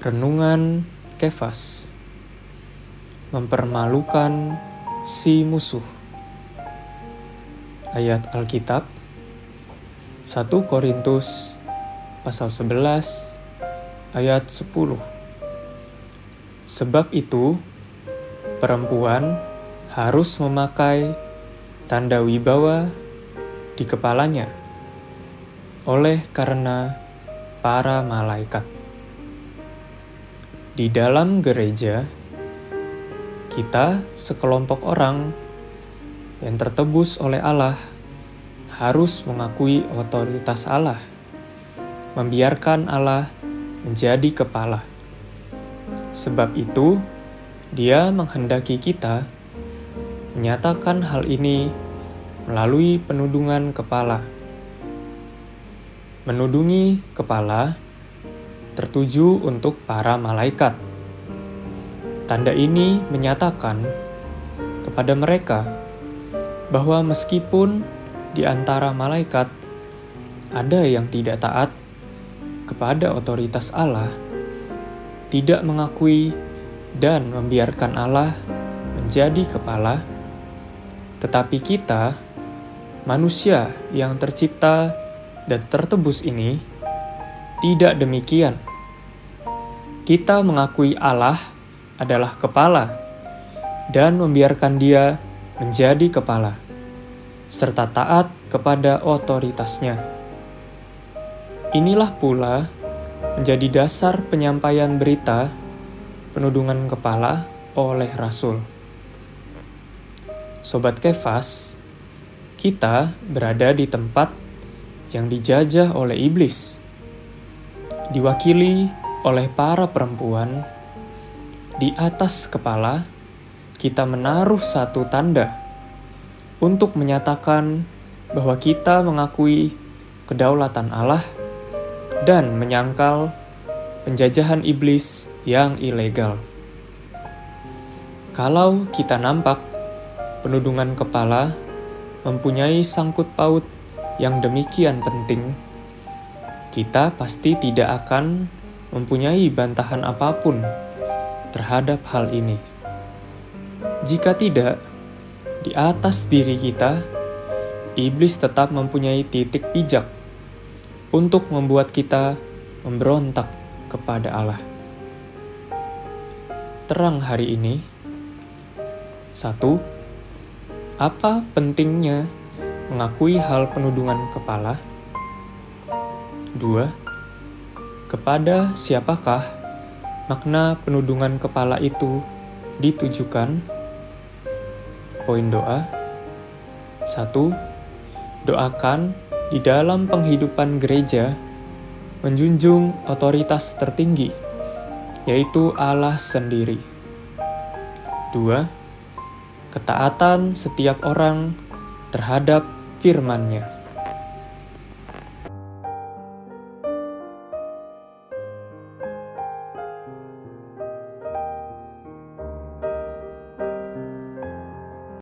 Renungan Kefas. Mempermalukan si musuh. Ayat Alkitab. 1 Korintus pasal 11 ayat 10 Sebab itu perempuan harus memakai tanda wibawa di kepalanya oleh karena para malaikat di dalam gereja, kita sekelompok orang yang tertebus oleh Allah harus mengakui otoritas Allah, membiarkan Allah menjadi kepala. Sebab itu, Dia menghendaki kita menyatakan hal ini melalui penudungan kepala. Menudungi kepala tertuju untuk para malaikat. Tanda ini menyatakan kepada mereka bahwa meskipun di antara malaikat ada yang tidak taat kepada otoritas Allah, tidak mengakui dan membiarkan Allah menjadi kepala, tetapi kita, manusia yang tercipta dan tertebus ini, tidak demikian. Kita mengakui Allah adalah kepala dan membiarkan Dia menjadi kepala, serta taat kepada otoritasnya. Inilah pula menjadi dasar penyampaian berita penudungan kepala oleh Rasul. Sobat Kefas, kita berada di tempat yang dijajah oleh iblis diwakili oleh para perempuan, di atas kepala kita menaruh satu tanda untuk menyatakan bahwa kita mengakui kedaulatan Allah dan menyangkal penjajahan iblis yang ilegal. Kalau kita nampak penudungan kepala mempunyai sangkut paut yang demikian penting, kita pasti tidak akan mempunyai bantahan apa pun terhadap hal ini. Jika tidak, di atas diri kita, iblis tetap mempunyai titik pijak untuk membuat kita memberontak kepada Allah. Terang hari ini, satu, apa pentingnya mengakui hal penudungan kepala? 2. Kepada siapakah makna penudungan kepala itu ditujukan? Poin doa 1. Doakan di dalam penghidupan gereja menjunjung otoritas tertinggi, yaitu Allah sendiri. 2. Ketaatan setiap orang terhadap firman-Nya.